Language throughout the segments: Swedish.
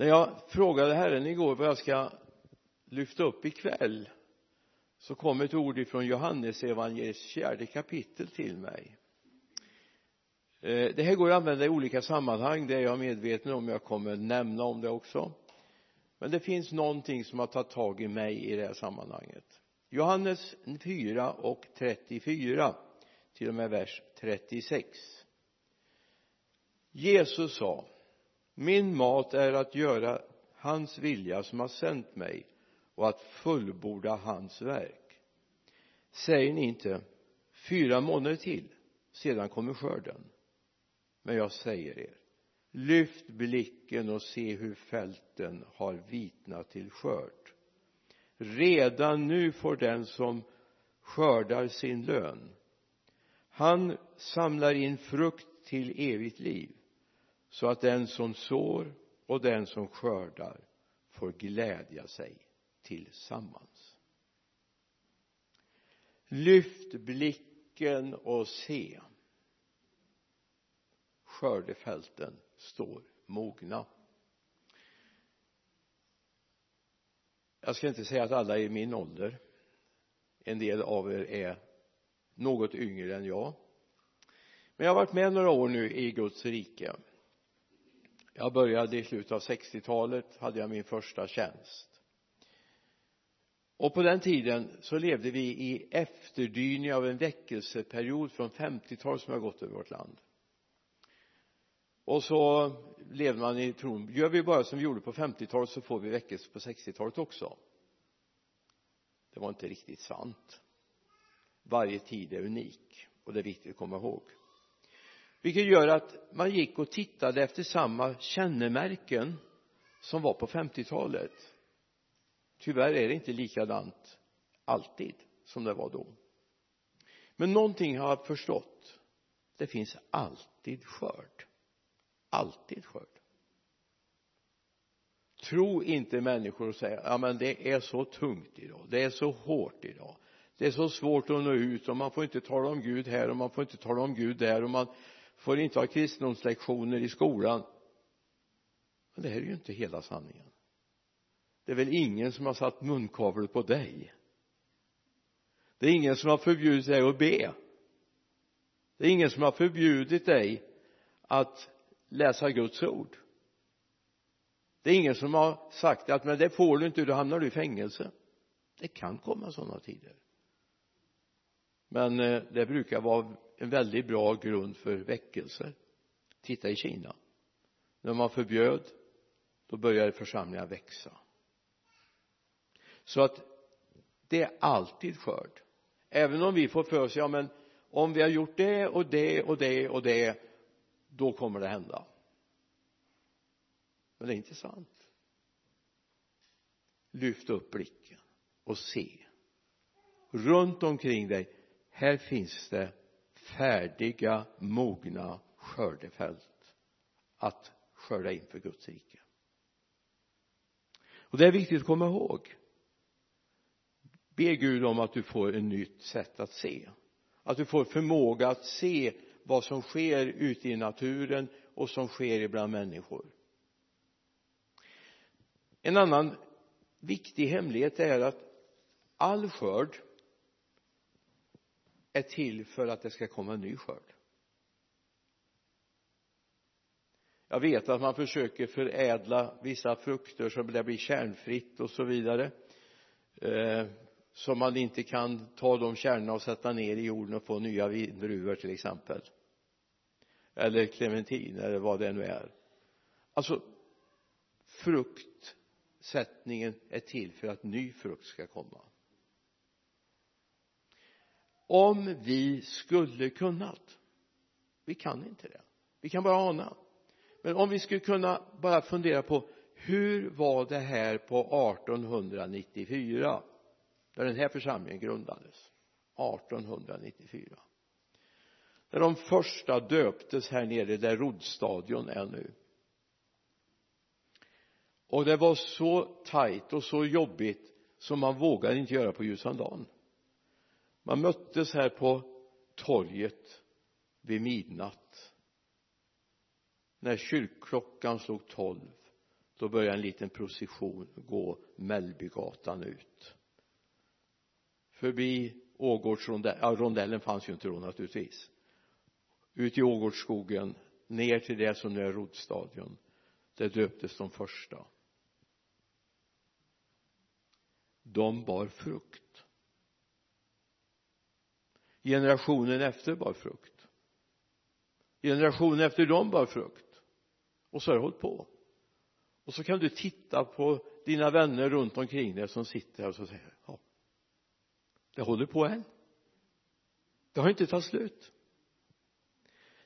när jag frågade Herren igår vad jag ska lyfta upp ikväll så kom ett ord ifrån Johannes evangeliets fjärde kapitel till mig. Eh, det här går att använda i olika sammanhang det är jag medveten om jag kommer nämna om det också. Men det finns någonting som har tagit tag i mig i det här sammanhanget. Johannes 4 och 34 till och med vers 36 Jesus sa min mat är att göra hans vilja som har sänt mig och att fullborda hans verk. Säger ni inte fyra månader till sedan kommer skörden. Men jag säger er lyft blicken och se hur fälten har vitnat till skörd. Redan nu får den som skördar sin lön. Han samlar in frukt till evigt liv så att den som sår och den som skördar får glädja sig tillsammans. Lyft blicken och se. Skördefälten står mogna. Jag ska inte säga att alla är i min ålder. En del av er är något yngre än jag. Men jag har varit med några år nu i Guds rike jag började i slutet av 60-talet hade jag min första tjänst. Och på den tiden så levde vi i efterdyning av en väckelseperiod från 50-talet som har gått över vårt land. Och så levde man i tron gör vi bara som vi gjorde på 50-talet så får vi väckelse på 60-talet också. Det var inte riktigt sant. Varje tid är unik och det är viktigt att komma ihåg vilket gör att man gick och tittade efter samma kännemärken som var på 50-talet tyvärr är det inte likadant alltid som det var då. Men någonting har jag förstått. Det finns alltid skörd. Alltid skörd. Tro inte människor och säga ja men det är så tungt idag. Det är så hårt idag. Det är så svårt att nå ut och man får inte tala om Gud här och man får inte tala om Gud där och man får inte ha kristendomslektioner i skolan. Men det här är ju inte hela sanningen. Det är väl ingen som har satt munkavle på dig. Det är ingen som har förbjudit dig att be. Det är ingen som har förbjudit dig att läsa Guds ord. Det är ingen som har sagt att men det får du inte då hamnar du i fängelse. Det kan komma sådana tider. Men eh, det brukar vara en väldigt bra grund för väckelser. titta i Kina. När man förbjöd då började församlingar växa. Så att det är alltid skörd. Även om vi får för oss ja men om vi har gjort det och det och det och det då kommer det hända. Men det är inte sant. Lyft upp blicken och se. Runt omkring dig här finns det färdiga mogna skördefält att skörda in för Guds rike. Och det är viktigt att komma ihåg. Be Gud om att du får ett nytt sätt att se. Att du får förmåga att se vad som sker ute i naturen och som sker ibland människor. En annan viktig hemlighet är att all skörd är till för att det ska komma en ny skörd. Jag vet att man försöker förädla vissa frukter så det blir kärnfritt och så vidare eh, så man inte kan ta de kärnorna och sätta ner i jorden och få nya vindruvor till exempel. Eller clementin eller vad det nu är. Alltså fruktsättningen är till för att ny frukt ska komma om vi skulle kunnat vi kan inte det. Vi kan bara ana. Men om vi skulle kunna bara fundera på hur var det här på 1894 när den här församlingen grundades? 1894 när de första döptes här nere där roddstadion är nu. Och det var så tajt och så jobbigt som man vågade inte göra på ljusan dagen man möttes här på torget vid midnatt. När kyrkklockan slog tolv då började en liten procession gå Mellbygatan ut. Förbi Ågårdsrondellen, ja rondellen fanns ju inte då naturligtvis. Ut i Ågårdsskogen ner till det som nu är Rodstadion där döptes de första. De bar frukt generationen efter bar frukt. Generationen efter dem bar frukt. Och så har det hållit på. Och så kan du titta på dina vänner runt omkring dig som sitter här och så säger ja det håller på än. Det har inte tagit slut.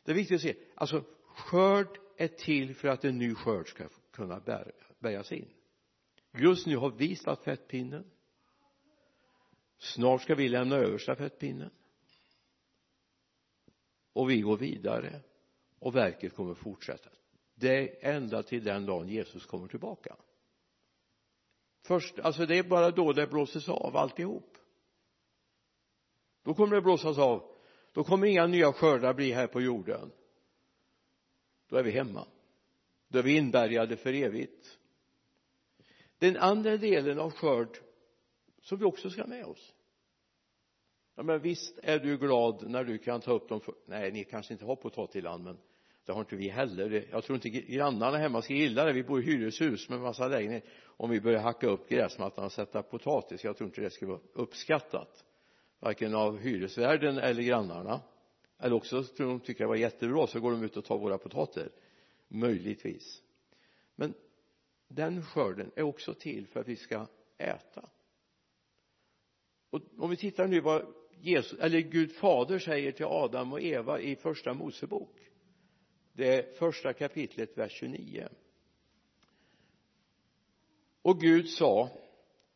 Det är viktigt att se alltså skörd är till för att en ny skörd ska kunna bärgas in. Just nu har vi stafettpinnen. Snart ska vi lämna över stafettpinnen och vi går vidare. Och verket kommer fortsätta. Det är ända till den dagen Jesus kommer tillbaka. Först, alltså det är bara då det blåses av alltihop. Då kommer det blåsas av. Då kommer inga nya skördar bli här på jorden. Då är vi hemma. Då är vi inbärgade för evigt. Den andra delen av skörd som vi också ska ha med oss ja men visst är du glad när du kan ta upp dem för, nej ni kanske inte har potatisland men det har inte vi heller. Jag tror inte grannarna hemma ska gilla det. Vi bor i hyreshus med massa lägenheter om vi börjar hacka upp gräsmattan och sätta potatis jag tror inte det skulle vara uppskattat. Varken av hyresvärden eller grannarna. Eller också tror de tycker det var jättebra så går de ut och tar våra potater. Möjligtvis. Men den skörden är också till för att vi ska äta. Och om vi tittar nu vad Jesus, eller Gud fader säger till Adam och Eva i första Mosebok det första kapitlet vers 29 och Gud sa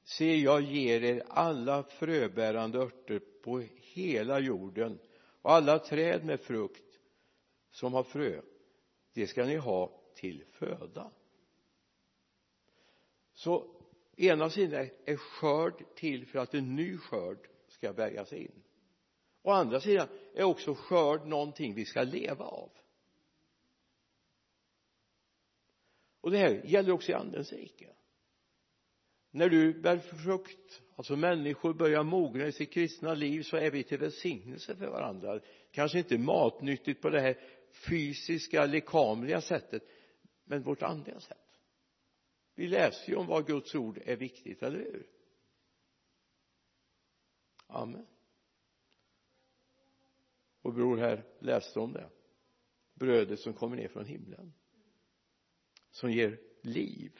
se jag ger er alla fröbärande örter på hela jorden och alla träd med frukt som har frö. Det ska ni ha till föda. Så ena sidan är skörd till för att en ny skörd ska bärgas in. Å andra sidan är också skörd någonting vi ska leva av. Och det här gäller också i andens rike. När du bär frukt alltså människor börjar mogna i sitt kristna liv så är vi till välsignelse för varandra. Kanske inte matnyttigt på det här fysiska lekamliga sättet men vårt andliga sätt. Vi läser ju om vad Guds ord är viktigt, eller hur? Amen. Och bror här läste om det. Brödet som kommer ner från himlen. Som ger liv.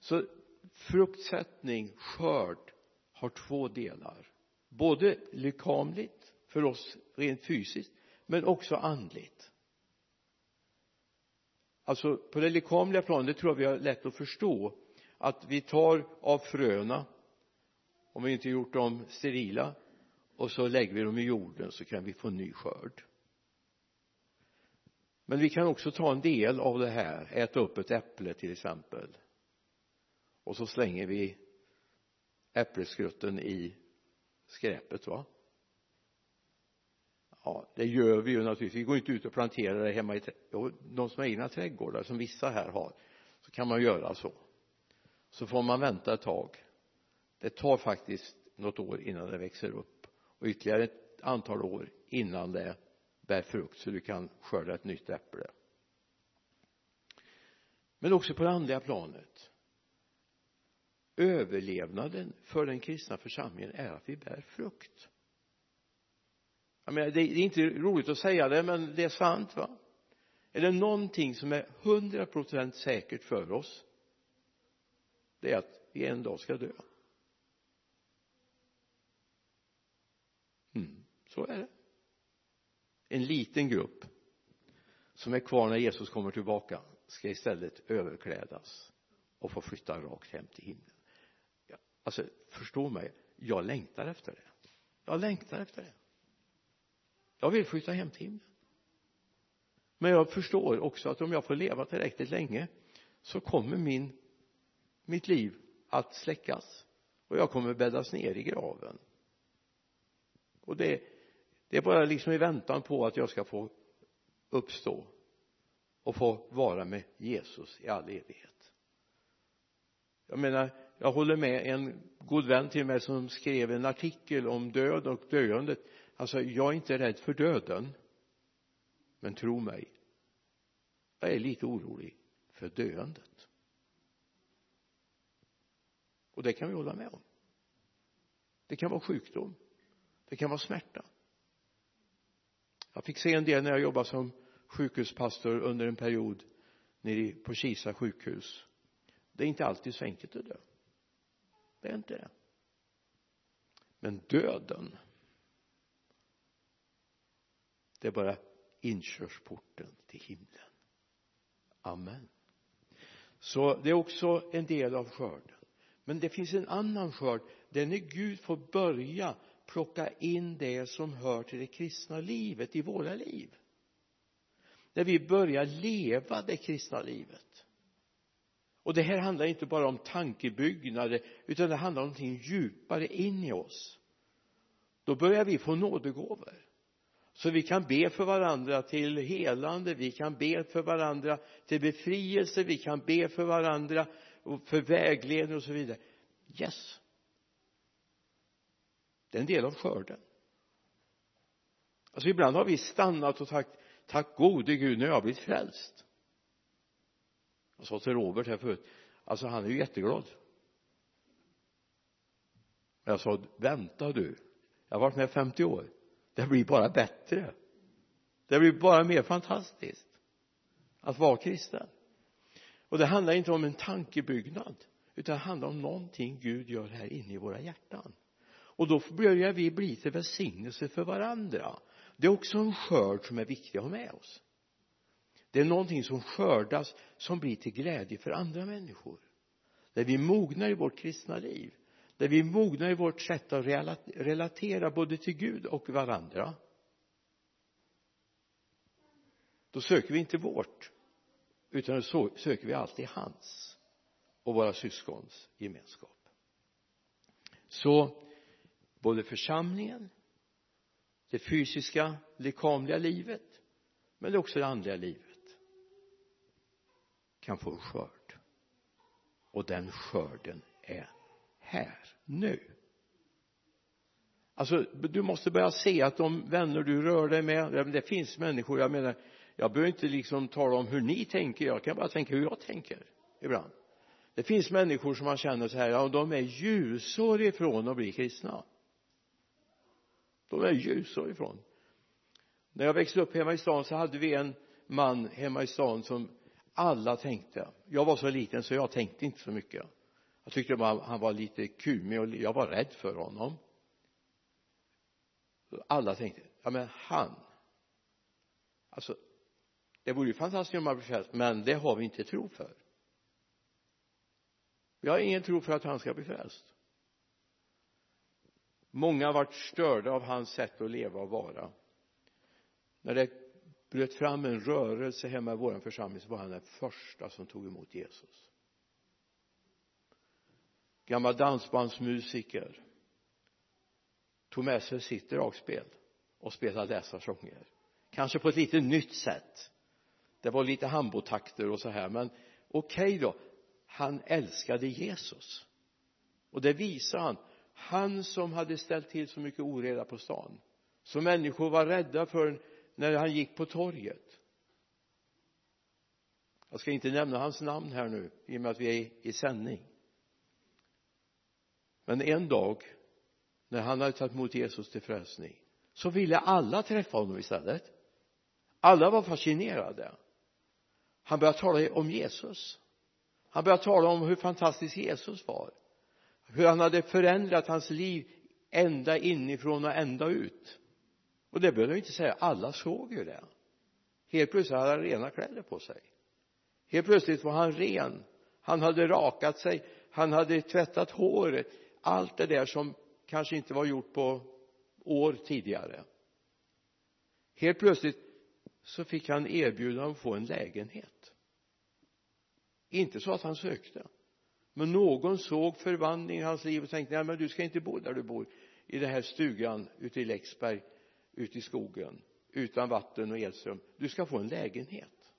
Så fruktsättning, skörd har två delar. Både lekamligt för oss rent fysiskt men också andligt. Alltså på det lekamliga planet det tror jag vi har lätt att förstå att vi tar av fröna om vi inte gjort dem sterila och så lägger vi dem i jorden så kan vi få en ny skörd. Men vi kan också ta en del av det här äta upp ett äpple till exempel. Och så slänger vi äppelskrutten i skräpet va? Ja det gör vi ju naturligtvis. Vi går inte ut och planterar det hemma i de som har egna trädgårdar som vissa här har så kan man göra så. Så får man vänta ett tag det tar faktiskt något år innan det växer upp. Och ytterligare ett antal år innan det bär frukt så du kan skörda ett nytt äpple. Men också på det andliga planet. Överlevnaden för den kristna församlingen är att vi bär frukt. Jag menar det är inte roligt att säga det men det är sant va? Är det någonting som är hundra procent säkert för oss det är att vi en dag ska dö. Så är det. En liten grupp som är kvar när Jesus kommer tillbaka ska istället överklädas och få flytta rakt hem till himlen. Alltså förstå mig jag längtar efter det. Jag längtar efter det. Jag vill flytta hem till himlen. Men jag förstår också att om jag får leva tillräckligt länge så kommer min mitt liv att släckas och jag kommer bäddas ner i graven. Och det det är bara liksom i väntan på att jag ska få uppstå och få vara med Jesus i all evighet. Jag menar jag håller med en god vän till mig som skrev en artikel om död och döendet alltså jag är inte rädd för döden men tro mig jag är lite orolig för döendet. Och det kan vi hålla med om. Det kan vara sjukdom. Det kan vara smärta jag fick se en del när jag jobbade som sjukhuspastor under en period nere på Kisa sjukhus. Det är inte alltid så enkelt att dö. Det är inte det. Men döden det är bara inkörsporten till himlen. Amen. Så det är också en del av skörden. Men det finns en annan skörd. Där när Gud får börja plocka in det som hör till det kristna livet i våra liv. När vi börjar leva det kristna livet. Och det här handlar inte bara om tankebyggnader utan det handlar om någonting djupare in i oss. Då börjar vi få nådegåvor. Så vi kan be för varandra till helande vi kan be för varandra till befrielse vi kan be för varandra för vägledning och så vidare. Yes det är en del av skörden. Alltså ibland har vi stannat och sagt tack gode gud nu har jag blivit frälst. Jag sa till Robert här förut alltså han är ju jätteglad. Men jag sa vänta du jag har varit med 50 år. Det blir bara bättre. Det blir bara mer fantastiskt att vara kristen. Och det handlar inte om en tankebyggnad utan det handlar om någonting Gud gör här inne i våra hjärtan och då börjar vi bli till välsignelse för varandra. Det är också en skörd som är viktig att ha med oss. Det är någonting som skördas som blir till glädje för andra människor. Där vi mognar i vårt kristna liv. Där vi mognar i vårt sätt att relatera både till Gud och varandra. Då söker vi inte vårt utan då söker vi alltid hans och våra syskons gemenskap. Så både församlingen det fysiska lekamliga livet men också det andliga livet. Kan få en skörd. Och den skörden är här nu. Alltså du måste börja se att de vänner du rör dig med det finns människor jag menar jag behöver inte liksom tala om hur ni tänker jag kan bara tänka hur jag tänker ibland. Det finns människor som man känner så här ja de är ljusår ifrån att bli kristna de är ljusår ifrån när jag växte upp hemma i stan så hade vi en man hemma i stan som alla tänkte. Jag var så liten så jag tänkte inte så mycket. Jag tyckte bara han var lite kumig och jag var rädd för honom. Alla tänkte ja men han. Alltså det vore ju fantastiskt om han blev frälst men det har vi inte tro för. Vi har ingen tro för att han ska bli frälst många har varit störda av hans sätt att leva och vara. När det bröt fram en rörelse hemma i vår församling så var han den första som tog emot Jesus. Gammal dansbandsmusiker. Tog med sig sitt dragspel och spelade dessa sånger. Kanske på ett lite nytt sätt. Det var lite hambotakter och så här men okej okay då. Han älskade Jesus. Och det visar han han som hade ställt till så mycket oreda på stan. Så människor var rädda för när han gick på torget. Jag ska inte nämna hans namn här nu i och med att vi är i sändning. Men en dag när han hade tagit emot Jesus till frälsning så ville alla träffa honom istället. Alla var fascinerade. Han började tala om Jesus. Han började tala om hur fantastisk Jesus var hur han hade förändrat hans liv ända inifrån och ända ut. Och det behöver jag inte säga. Alla såg ju det. Helt plötsligt hade han rena kläder på sig. Helt plötsligt var han ren. Han hade rakat sig. Han hade tvättat håret. Allt det där som kanske inte var gjort på år tidigare. Helt plötsligt så fick han erbjudande om att få en lägenhet. Inte så att han sökte men någon såg förvandling i hans liv och tänkte nej men du ska inte bo där du bor i den här stugan ute i Läxberg ute i skogen utan vatten och elström. Du ska få en lägenhet.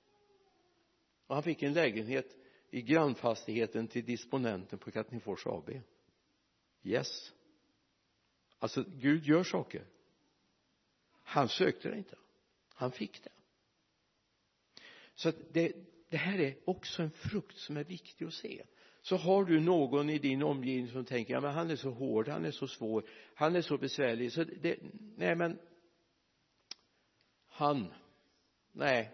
Och han fick en lägenhet i grannfastigheten till disponenten på Katrinefors AB yes. Alltså Gud gör saker. Han sökte det inte. Han fick det. Så att det, det här är också en frukt som är viktig att se så har du någon i din omgivning som tänker ja men han är så hård, han är så svår, han är så besvärlig. Så det, nej men han nej.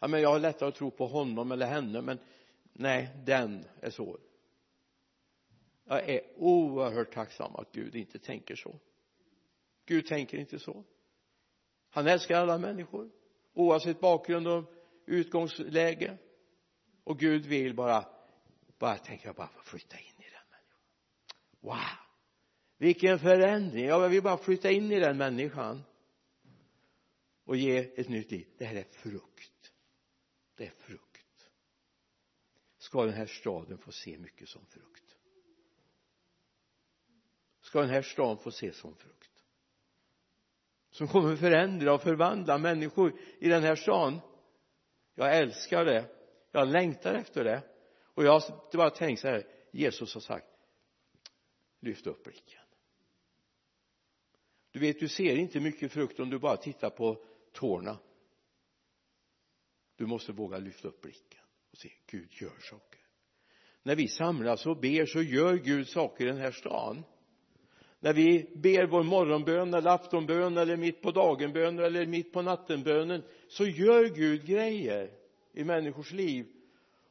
Ja men jag har lättare att tro på honom eller henne men nej den är svår. Jag är oerhört tacksam att Gud inte tänker så. Gud tänker inte så. Han älskar alla människor oavsett bakgrund och utgångsläge. Och Gud vill bara bara tänker jag bara få flytta in i den människan. Wow! Vilken förändring! Jag vill bara flytta in i den människan. Och ge ett nytt liv. Det här är frukt. Det är frukt. Ska den här staden få se mycket som frukt? Ska den här staden få se som frukt? Som kommer förändra och förvandla människor i den här staden? Jag älskar det. Jag längtar efter det och jag har bara tänkt så här Jesus har sagt lyft upp blicken. Du vet du ser inte mycket frukt om du bara tittar på tårna. Du måste våga lyfta upp blicken och se Gud gör saker. När vi samlas och ber så gör Gud saker i den här stan. När vi ber vår morgonbön eller aftonbön eller mitt på dagen eller mitt på nattenbönen så gör Gud grejer i människors liv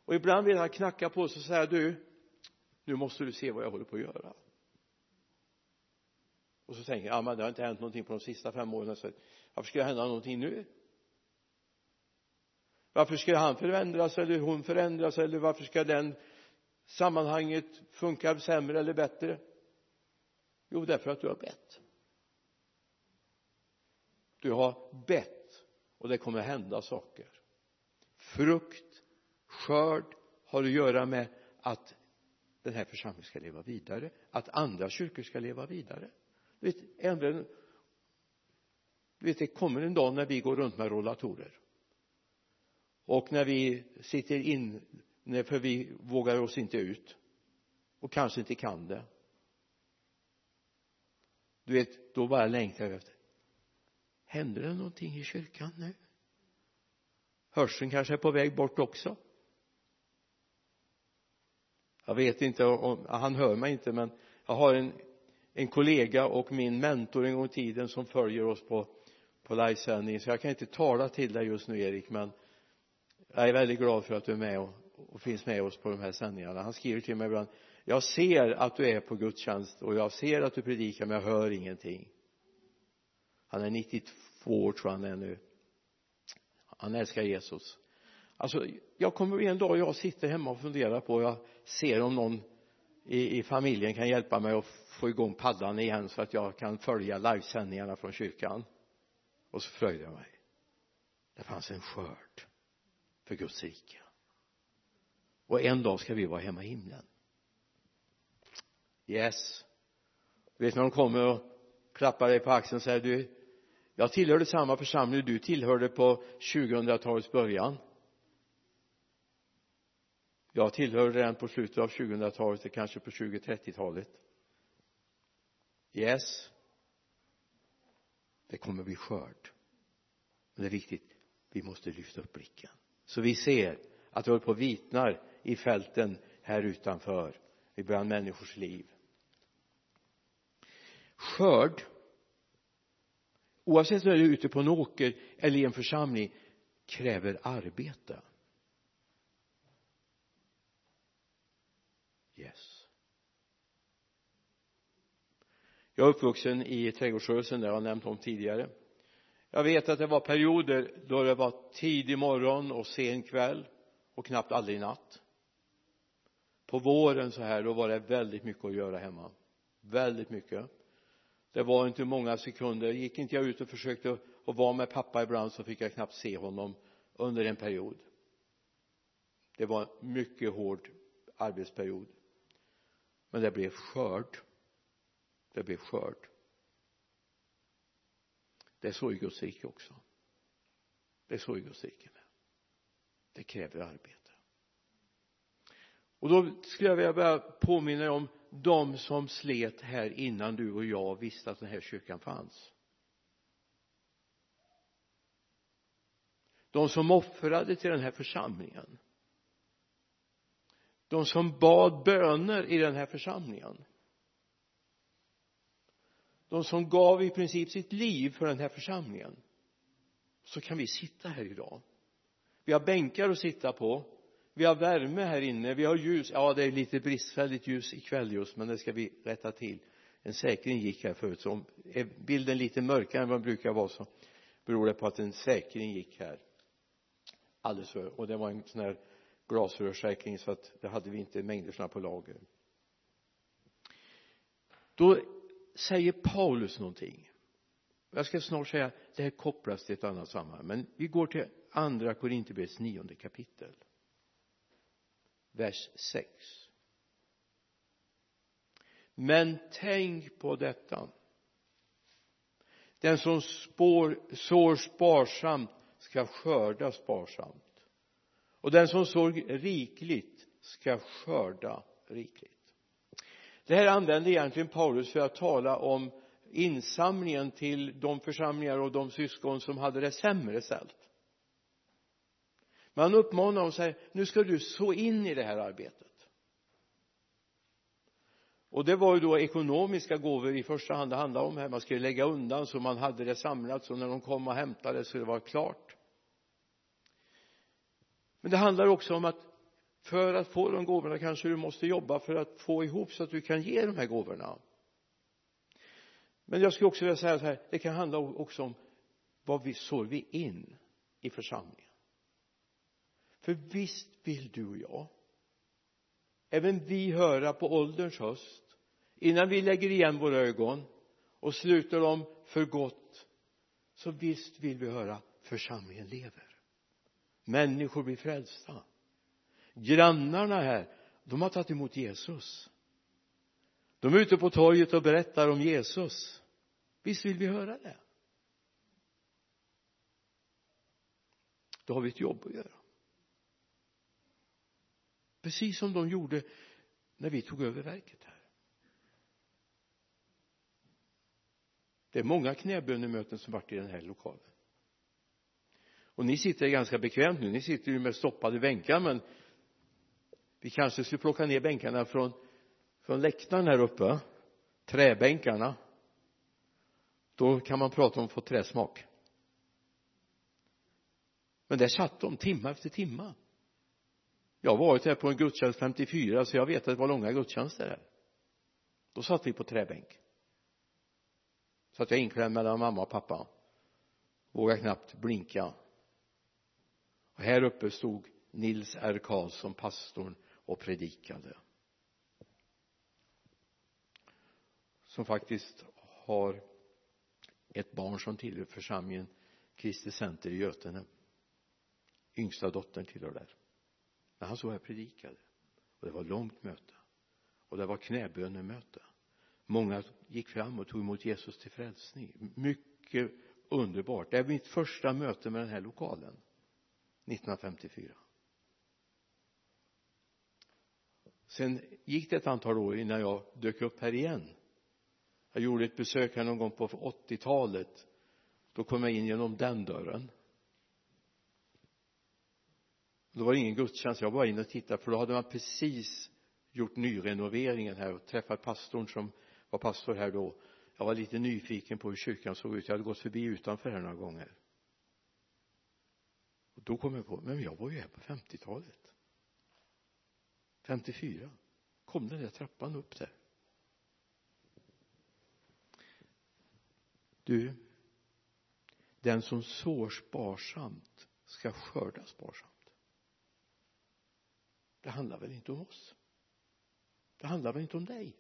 och ibland vill han knacka på oss och säga du nu måste du se vad jag håller på att göra. Och så tänker jag ja men det har inte hänt någonting på de sista fem åren. Så varför ska det hända någonting nu? Varför ska han förändras eller hon förändras eller varför ska den sammanhanget funka sämre eller bättre? Jo därför att du har bett. Du har bett och det kommer hända saker. Frukt skörd har att göra med att den här församlingen ska leva vidare att andra kyrkor ska leva vidare. Du vet du vet det kommer en dag när vi går runt med rollatorer. Och när vi sitter inne för vi vågar oss inte ut. Och kanske inte kan det. Du vet då bara längtar jag efter händer det någonting i kyrkan nu? Hörseln kanske är på väg bort också jag vet inte om han hör mig inte men jag har en en kollega och min mentor en gång i tiden som följer oss på på livesändning så jag kan inte tala till dig just nu Erik men jag är väldigt glad för att du är med och, och finns med oss på de här sändningarna. Han skriver till mig ibland jag ser att du är på gudstjänst och jag ser att du predikar men jag hör ingenting. Han är 92 år tror han är nu. Han älskar Jesus. Alltså jag kommer en dag jag sitter hemma och funderar på jag ser om någon i, i familjen kan hjälpa mig att få igång paddan igen så att jag kan följa livesändningarna från kyrkan. Och så fröjde jag mig. Det fanns en skörd för Guds rike. Och en dag ska vi vara hemma i himlen. Yes. Vet när de kommer och klappar dig på axeln och säger du jag tillhörde samma församling du tillhörde på 2000-talets början jag tillhörde den på slutet av 2000-talet kanske på 20-30-talet yes. Det kommer bli skörd men det är viktigt. Vi måste lyfta upp blicken. Så vi ser att det håller på att vitnar i fälten här utanför ibland människors liv. Skörd. Oavsett om du är ute på en åker eller i en församling kräver arbete yes jag är uppvuxen i trädgårdsrörelsen det har jag nämnt om tidigare. Jag vet att det var perioder då det var tidig morgon och sen kväll och knappt aldrig natt. På våren så här då var det väldigt mycket att göra hemma. Väldigt mycket. Det var inte många sekunder. Gick inte jag ut och försökte att vara med pappa ibland så fick jag knappt se honom under en period. Det var en mycket hård arbetsperiod. Men det blev skörd det blev skörd. Det är så i Guds rike också. Det är så i Guds rike med. Det kräver arbete. Och då skulle jag vilja bara påminna om de som slet här innan du och jag visste att den här kyrkan fanns. De som offrade till den här församlingen. De som bad böner i den här församlingen de som gav i princip sitt liv för den här församlingen. Så kan vi sitta här idag. Vi har bänkar att sitta på. Vi har värme här inne. Vi har ljus. Ja det är lite bristfälligt ljus ikväll just men det ska vi rätta till. En säkring gick här förut så om är bilden lite mörkare än vad den brukar vara så beror det på att en säkring gick här. Alldeles för och det var en sån här glasrörssäkring så att det hade vi inte mängder såna på lager. Då säger Paulus någonting? Jag ska snart säga det här kopplas till ett annat sammanhang men vi går till andra Korinthierbrevets nionde kapitel vers 6 men tänk på detta. Den som spår, sår sparsamt ska skörda sparsamt. Och den som sår rikligt ska skörda rikligt det här använder egentligen Paulus för att tala om insamlingen till de församlingar och de syskon som hade det sämre ställt. Men han uppmanar dem och säger nu ska du så in i det här arbetet. Och det var ju då ekonomiska gåvor i första hand det handlade om här. Man skulle lägga undan så man hade det samlat så när de kom och hämtade så det var klart. Men det handlar också om att för att få de gåvorna kanske du måste jobba för att få ihop så att du kan ge de här gåvorna. Men jag skulle också vilja säga så här det kan handla också om vad vi sår vi in i församlingen. För visst vill du och jag även vi höra på ålderns höst innan vi lägger igen våra ögon och sluter dem för gott så visst vill vi höra församlingen lever. Människor blir frälsta grannarna här de har tagit emot Jesus. De är ute på torget och berättar om Jesus. Visst vill vi höra det? Då har vi ett jobb att göra. Precis som de gjorde när vi tog över verket här. Det är många knäbönemöten som varit i den här lokalen. Och ni sitter ganska bekvämt nu. Ni sitter ju med stoppade bänkar men vi kanske skulle plocka ner bänkarna från från läktaren här uppe träbänkarna. Då kan man prata om att få träsmak. Men där satt de timma efter timma jag har varit här på en gudstjänst 54 så jag vet att det var långa gudstjänster här. Då satt vi på träbänk. Satt jag inklämd mellan mamma och pappa. Vågade knappt blinka. Och här uppe stod Nils R Karlsson pastorn och predikade. Som faktiskt har ett barn som tillhör församlingen Kristi Center i Götene. Yngsta dottern tillhör där. När han så här predikade och det var långt möte och det var knäbönemöte. Många gick fram och tog emot Jesus till frälsning. Mycket underbart. Det är mitt första möte med den här lokalen 1954 sen gick det ett antal år innan jag dök upp här igen. Jag gjorde ett besök här någon gång på 80-talet då kom jag in genom den dörren. Då var det ingen gudstjänst. Jag var bara inne och tittade för då hade man precis gjort nyrenoveringen här och träffat pastorn som var pastor här då. Jag var lite nyfiken på hur kyrkan såg ut. Jag hade gått förbi utanför här några gånger. Och då kom jag på men jag var ju här på 50-talet 54 kom den där trappan upp där. Du den som sår sparsamt ska skörda sparsamt. Det handlar väl inte om oss? Det handlar väl inte om dig?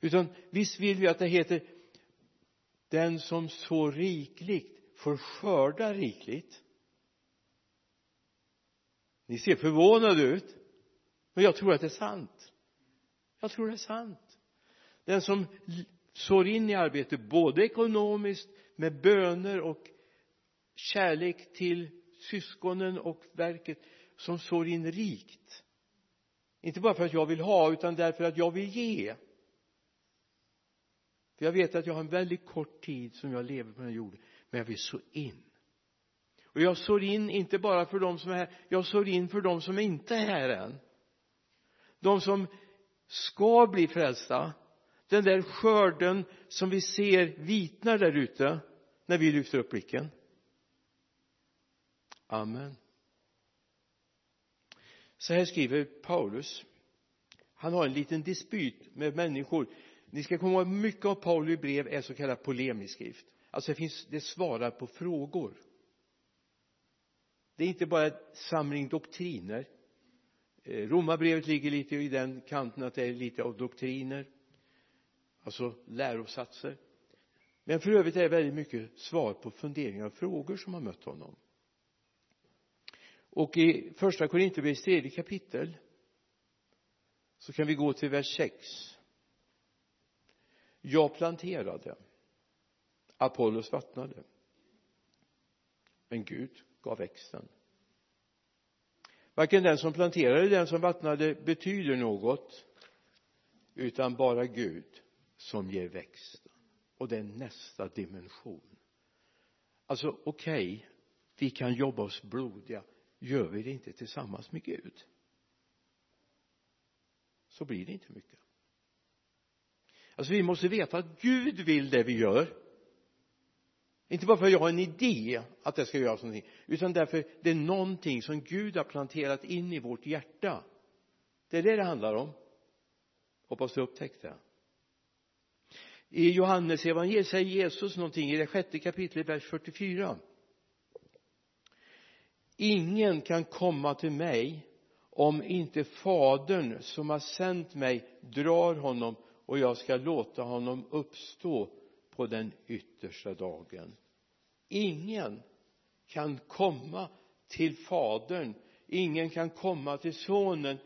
Utan visst vill vi att det heter den som sår rikligt får skörda rikligt ni ser förvånade ut. Men jag tror att det är sant. Jag tror det är sant. Den som sår in i arbetet både ekonomiskt med böner och kärlek till syskonen och verket som sår in rikt. Inte bara för att jag vill ha utan därför att jag vill ge. För jag vet att jag har en väldigt kort tid som jag lever på den här jorden men jag vill så in och jag sår in inte bara för de som är här jag sår in för de som inte är här än. De som ska bli frälsta. Den där skörden som vi ser vitnar där ute när vi lyfter upp blicken. Amen. Så här skriver Paulus. Han har en liten dispyt med människor. Ni ska komma ihåg mycket av Paulus brev är så kallad polemisk skrift. Alltså det finns det svarar på frågor det är inte bara en samling doktriner. Eh, Romarbrevet ligger lite i den kanten att det är lite av doktriner alltså lärosatser men för övrigt är det väldigt mycket svar på funderingar och frågor som har mött honom. Och i första Korinthierbrevets tredje kapitel så kan vi gå till vers 6 jag planterade Apollos vattnade. Men Gud gav växten. Varken den som planterade eller den som vattnade betyder något utan bara Gud som ger växten och det är nästa dimension. Alltså okej okay, vi kan jobba oss blodiga. Gör vi det inte tillsammans med Gud så blir det inte mycket. Alltså vi måste veta att Gud vill det vi gör inte bara för att jag har en idé att det ska göras någonting utan därför det är någonting som Gud har planterat in i vårt hjärta. Det är det det handlar om. Hoppas du upptäckte det. I Johannes evangeliet säger Jesus någonting i det sjätte kapitlet vers 44 ingen kan komma till mig om inte fadern som har sänt mig drar honom och jag ska låta honom uppstå på den yttersta dagen. Ingen kan komma till fadern. Ingen kan komma till sonen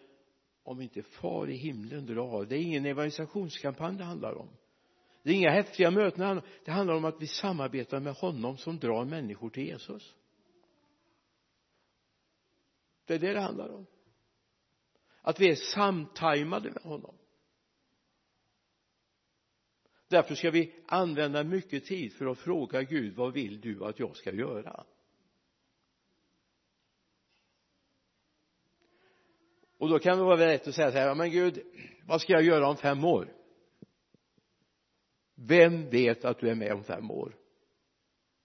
om inte far i himlen drar. Det är ingen evangelisationskampanj det handlar om. Det är inga häftiga möten. Det handlar om att vi samarbetar med honom som drar människor till Jesus. Det är det det handlar om. Att vi är samtajmade med honom därför ska vi använda mycket tid för att fråga Gud vad vill du att jag ska göra? Och då kan det vara rätt att säga så här men Gud vad ska jag göra om fem år? Vem vet att du är med om fem år?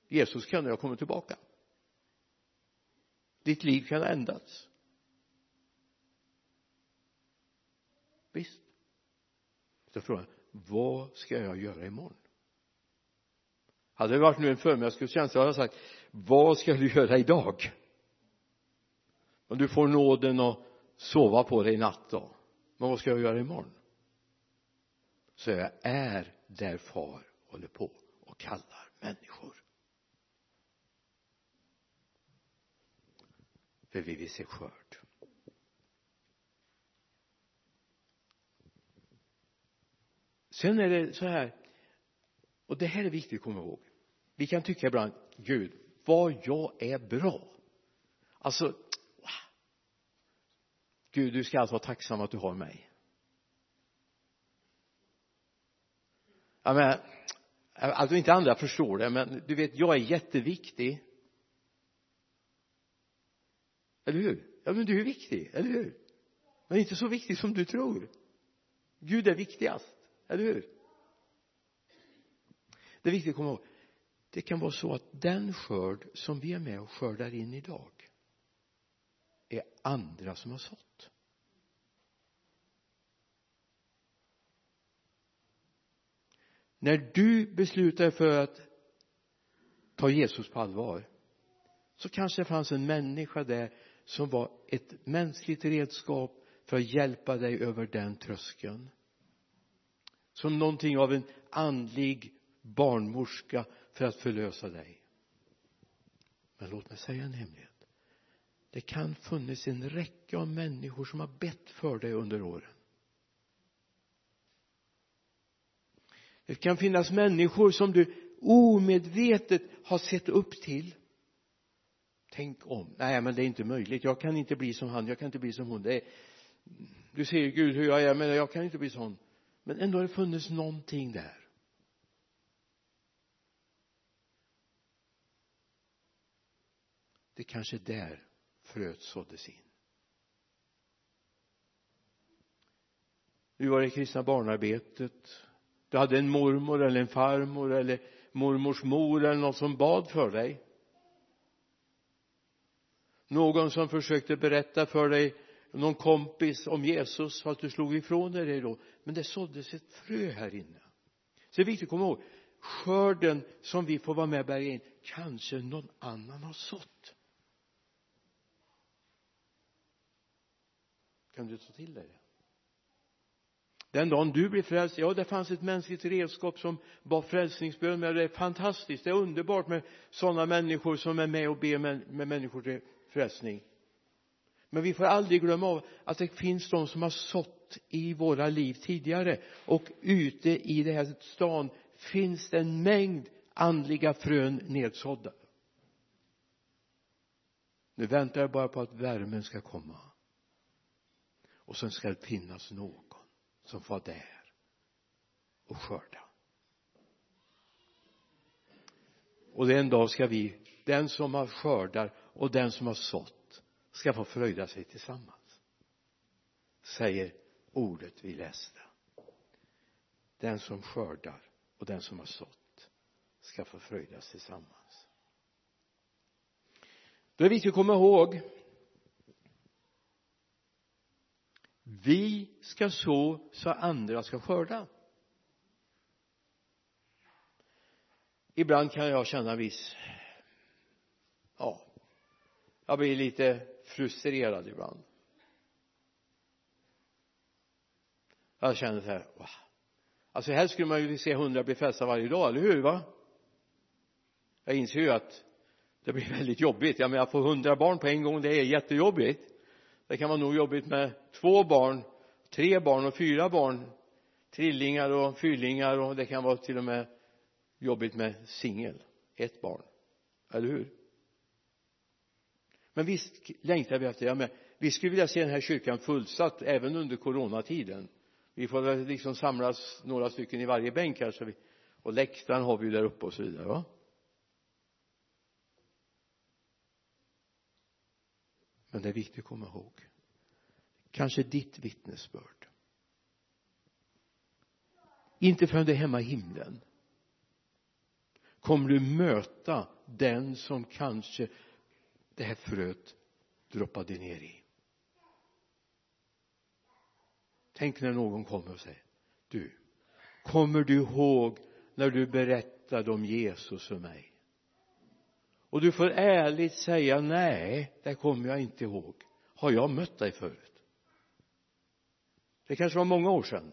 Jesus kan ha kommit tillbaka. Ditt liv kan ha ändrats. Visst. Så frågan vad ska jag göra imorgon? Hade det varit nu en förmiddagsgudstjänst så hade jag sagt vad ska du göra idag? Om du får nåden att sova på dig i natt då. Men vad ska jag göra imorgon? Så jag är där far håller på och kallar människor. För vi vill se skörd. Sen är det så här och det här är viktigt att komma ihåg. Vi kan tycka ibland Gud vad jag är bra. Alltså wow. Gud du ska alltså vara tacksam att du har mig. Ja men alltså inte andra förstår det men du vet jag är jätteviktig. Eller hur? Ja men du är viktig, eller hur? Men inte så viktig som du tror. Gud är viktigast eller hur? Det är viktigt att komma ihåg. Det kan vara så att den skörd som vi är med och skördar in idag är andra som har sått. När du beslutar dig för att ta Jesus på allvar så kanske det fanns en människa där som var ett mänskligt redskap för att hjälpa dig över den tröskeln som någonting av en andlig barnmorska för att förlösa dig. Men låt mig säga en hemlighet. Det kan funnits en räcka av människor som har bett för dig under åren. Det kan finnas människor som du omedvetet har sett upp till. Tänk om. Nej men det är inte möjligt. Jag kan inte bli som han. Jag kan inte bli som hon. Det är du ser Gud hur jag är men jag kan inte bli sån men ändå har det funnits någonting där. Det kanske är där fröet såddes in. Du var i kristna barnarbetet. Du hade en mormor eller en farmor eller mormors mor eller någon som bad för dig. Någon som försökte berätta för dig någon kompis om Jesus fast du slog ifrån dig det då. Men det såddes ett frö här inne. Så det är viktigt att komma ihåg skörden som vi får vara med och bärga in kanske någon annan har sått. Kan du ta till dig det? Den dagen du blir frälst ja det fanns ett mänskligt redskap som bad frälsningsbön med. det är fantastiskt det är underbart med sådana människor som är med och ber med, med människor till frälsning men vi får aldrig glömma av att det finns de som har sått i våra liv tidigare. Och ute i den här stan finns det en mängd andliga frön nedsådda. Nu väntar jag bara på att värmen ska komma. Och sen ska det finnas någon som får vara där och skörda. Och den dag ska vi den som har skördar och den som har sått ska få fröjda sig tillsammans. Säger ordet vi läste. Den som skördar och den som har sått ska få fröjdas tillsammans. Då är det viktigt att komma ihåg vi ska så så andra ska skörda. Ibland kan jag känna viss ja jag blir lite frustrerad ibland. Jag känner så här wow. alltså helst skulle man ju se hundra bli frälsta varje dag, eller hur va? Jag inser ju att det blir väldigt jobbigt. Jag menar att få hundra barn på en gång det är jättejobbigt. Det kan vara nog jobbigt med två barn tre barn och fyra barn trillingar och fyrlingar och det kan vara till och med jobbigt med singel ett barn. Eller hur? Men visst längtar vi efter det men vi skulle vilja se den här kyrkan fullsatt även under coronatiden. Vi får väl liksom samlas några stycken i varje bänk här så vi och läktaren har vi ju där uppe och så vidare va? Men det är viktigt att komma ihåg. Kanske ditt vittnesbörd. Inte förrän du är hemma i himlen. Kommer du möta den som kanske det här fröet droppade ner i. Tänk när någon kommer och säger du kommer du ihåg när du berättade om Jesus för mig? Och du får ärligt säga nej det kommer jag inte ihåg. Har jag mött dig förut? Det kanske var många år sedan.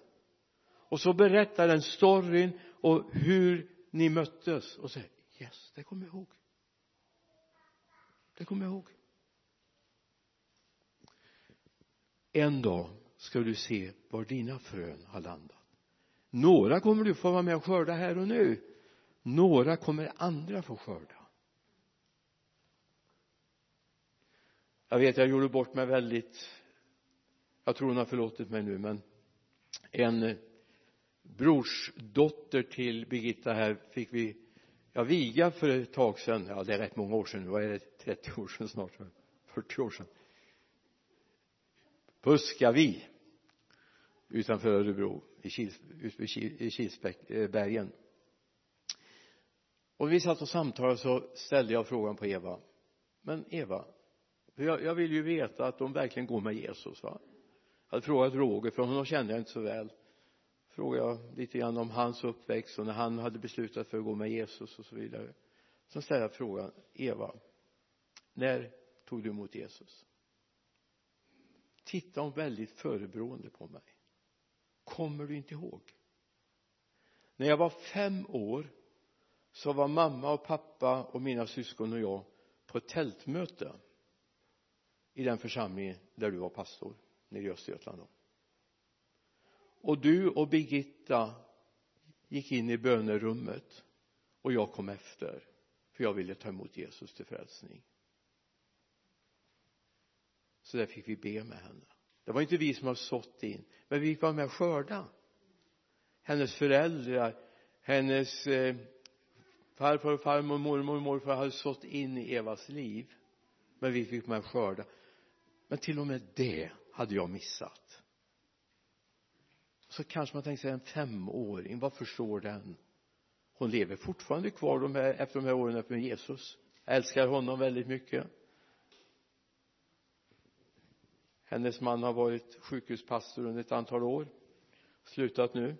Och så berättar den storyn och hur ni möttes och säger yes det kommer jag ihåg det kommer jag ihåg. En dag ska du se var dina frön har landat. Några kommer du få vara med och skörda här och nu. Några kommer andra få skörda. Jag vet jag gjorde bort mig väldigt. Jag tror hon har förlåtit mig nu men en eh, brorsdotter till Birgitta här fick vi ja viga för ett tag sedan. Ja det är rätt många år sedan nu. Vad är det? 30 år sedan snart 40 år sedan. På Uskavi utanför Örebro i, Kils, i Kilsbergen eh, och vi satt och samtalade så ställde jag frågan på Eva. Men Eva jag, jag vill ju veta att de verkligen går med Jesus va? Jag hade frågat Roger för honom kände jag inte så väl. Frågade jag lite grann om hans uppväxt och när han hade beslutat för att gå med Jesus och så vidare. Så ställde jag frågan Eva när tog du emot Jesus? Tittade hon väldigt förebrående på mig. Kommer du inte ihåg? När jag var fem år så var mamma och pappa och mina syskon och jag på ett tältmöte i den församling där du var pastor nere i Östergötland då. Och du och Birgitta gick in i bönerummet och jag kom efter för jag ville ta emot Jesus till frälsning så där fick vi be med henne. Det var inte vi som har sått in men vi fick vara med och skörda. Hennes föräldrar hennes eh, farfar och farmor, mormor och morfar hade sått in i Evas liv. Men vi fick med och skörda. Men till och med det hade jag missat. Så kanske man tänker sig en femåring vad förstår den? Hon lever fortfarande kvar de här, efter de här åren med Jesus. Älskar honom väldigt mycket. Hennes man har varit sjukhuspastor under ett antal år slutat nu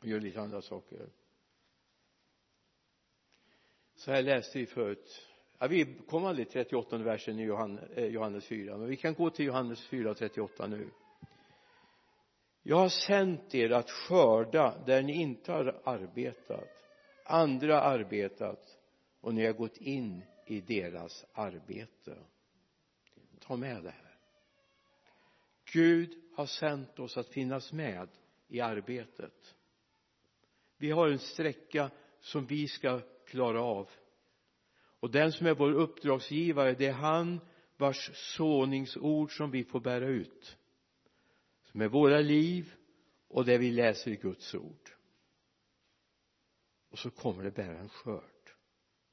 och gör lite andra saker. Så här läste vi förut. Ja, vi kom aldrig till 38 versen i eh, Johannes 4 men vi kan gå till Johannes 4 38 nu. Jag har sänt er att skörda där ni inte har arbetat andra arbetat och ni har gått in i deras arbete. Ta med det här. Gud har sänt oss att finnas med i arbetet. Vi har en sträcka som vi ska klara av. Och den som är vår uppdragsgivare det är han vars såningsord som vi får bära ut. Som är våra liv och det vi läser i Guds ord. Och så kommer det bära en skörd.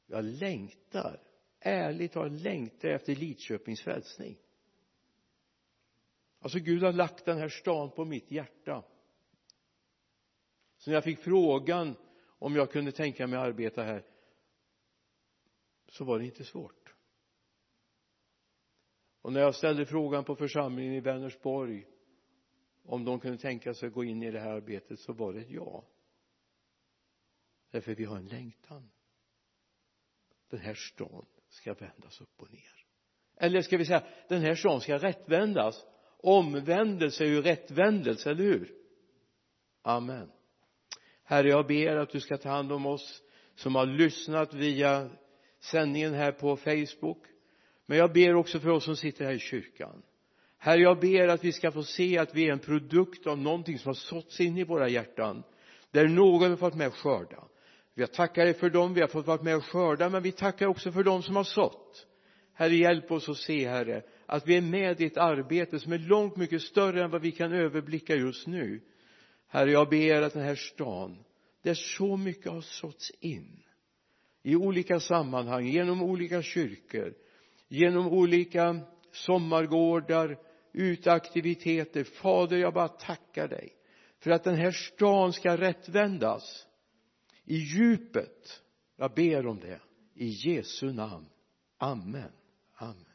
Jag längtar ärligt talat längtar efter Lidköpings frälsning alltså Gud har lagt den här stan på mitt hjärta. Så när jag fick frågan om jag kunde tänka mig att arbeta här så var det inte svårt. Och när jag ställde frågan på församlingen i Vänersborg om de kunde tänka sig att gå in i det här arbetet så var det ett ja. Därför vi har en längtan. Den här stan ska vändas upp och ner. Eller ska vi säga den här stan ska rättvändas omvändelse är ju rättvändelse, eller hur? Amen. Herre jag ber att du ska ta hand om oss som har lyssnat via sändningen här på facebook. Men jag ber också för oss som sitter här i kyrkan. Herre jag ber att vi ska få se att vi är en produkt av någonting som har såtts in i våra hjärtan där någon har fått med och skörda. Vi tackar dig för dem vi har fått vara med och skörda men vi tackar också för dem som har sått. Herre hjälp oss att se herre att vi är med i ett arbete som är långt mycket större än vad vi kan överblicka just nu. Herre jag ber att den här stan där så mycket har såtts in i olika sammanhang genom olika kyrkor genom olika sommargårdar uteaktiviteter. Fader jag bara tackar dig för att den här stan ska rättvändas i djupet. Jag ber om det i Jesu namn. Amen. Amen.